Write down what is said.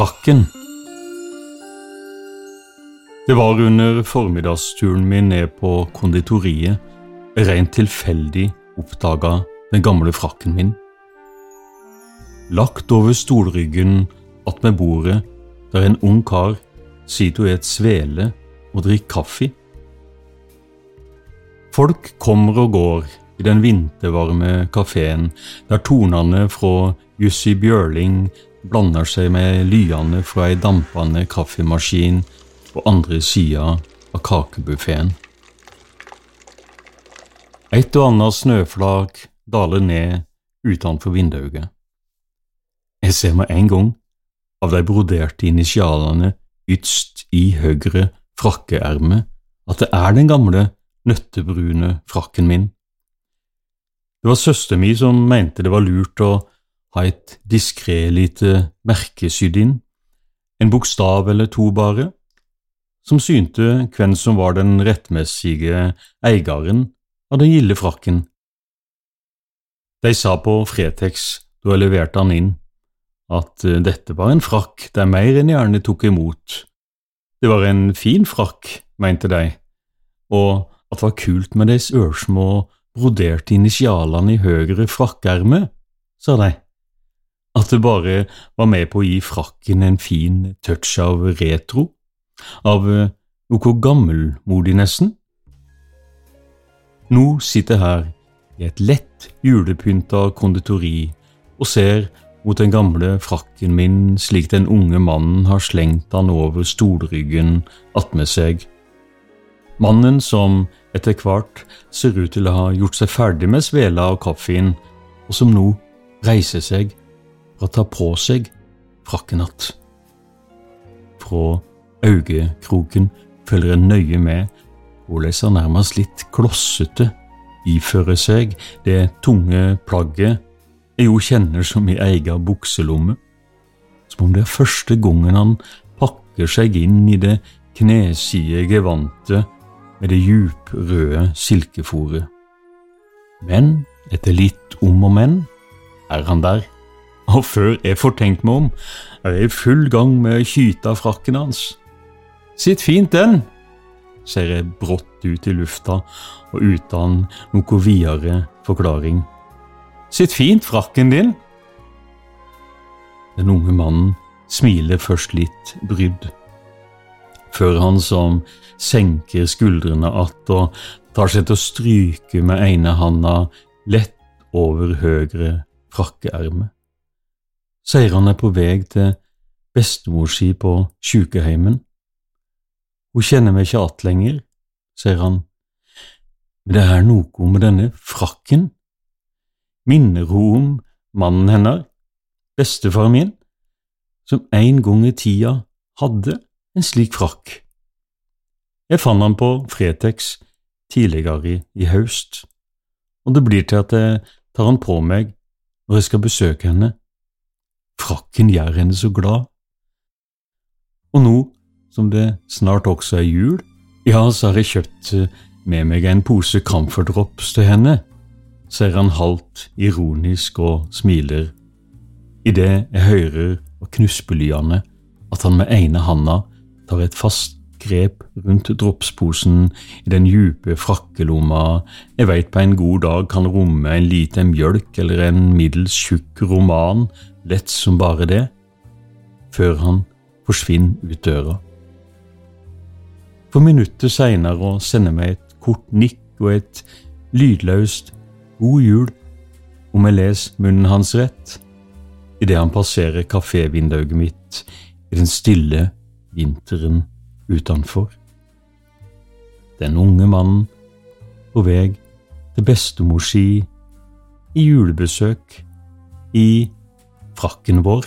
Frakken. Det var under formiddagsturen min ned på konditoriet rent tilfeldig oppdaga den gamle frakken min. Lagt over stolryggen attmed bordet der en ung kar sitter og et svele og drikker kaffe. Folk kommer og går i den vintervarme kafeen der tonene fra Jussi Bjørling blander seg med lyene fra ei dampende kaffemaskin på andre sida av kakebuffeen. Et og annet snøflak daler ned utenfor vinduet. Jeg ser med en gang av de broderte initialene ytst i høyre frakkeerme at det er den gamle, nøttebrune frakken min. Det var søster mi som mente det var lurt å ha et diskré lite merke sydd inn, en bokstav eller to bare, som synte hvem som var den rettmessige eieren av den gilde frakken. De sa på Fretex da jeg leverte han inn, at eh, dette var en frakk de mer enn gjerne tok imot. Det var en fin frakk, mente de, og at det var kult med de ørsmå broderte initialene i høyre frakkerme, sa de. At det bare var med på å gi frakken en fin touch av retro, av eh, noe gammelmodig nesten. Nå sitter jeg her i et lett julepynta konditori og ser mot den gamle frakken min slik den unge mannen har slengt han over stolryggen attmed seg. Mannen som etter hvert ser ut til å ha gjort seg ferdig med svela og kaffen, og som nå reiser seg for å ta på seg frakken att. Fra øyekroken følger en nøye med hvordan han nærmest litt klossete ifører seg det tunge plagget jeg jo kjenner som i egen bukselomme, som om det er første gangen han pakker seg inn i det kneside gevantet med det djuprøde silkefòret. Men etter litt om og men er han der, og før jeg får tenkt meg om, er jeg i full gang med å kyte av frakken hans. Sitt fint den, ser jeg brått ut i lufta og uten noe videre forklaring. Sitt fint, frakken din. Den unge mannen smiler først litt brydd, før han som senker skuldrene att og tar seg til å stryke med ene handa lett over høyre frakkeerme. Sier han er på vei til bestemor si på sjukeheimen. Hun kjenner meg ikke att lenger, sier han, men det er noe med denne frakken minner hun om mannen hennes, bestefar min, som en gang i tida hadde en slik frakk. Jeg fant han på Fretex tidligere i, i høst, og det blir til at jeg tar han på meg når jeg skal besøke henne. Frakken gjør henne så glad. Og nå som det snart også er jul, ja, så har jeg kjøpt med meg en pose Camphor Drops til henne ser han halvt ironisk og smiler, idet jeg hører av knuspelyene at han med ene handa tar et fast grep rundt dropsposen i den djupe frakkelomma jeg veit på en god dag kan romme en liten mjølk eller en middels tjukk roman, lett som bare det, før han forsvinner ut døra. For minutter seinere sender meg et kort nikk og et lydløst God jul om jeg leser munnen hans rett idet han passerer kafévinduet mitt i den stille vinteren utenfor. Den unge mannen på vei til bestemor si i julebesøk i frakken vår.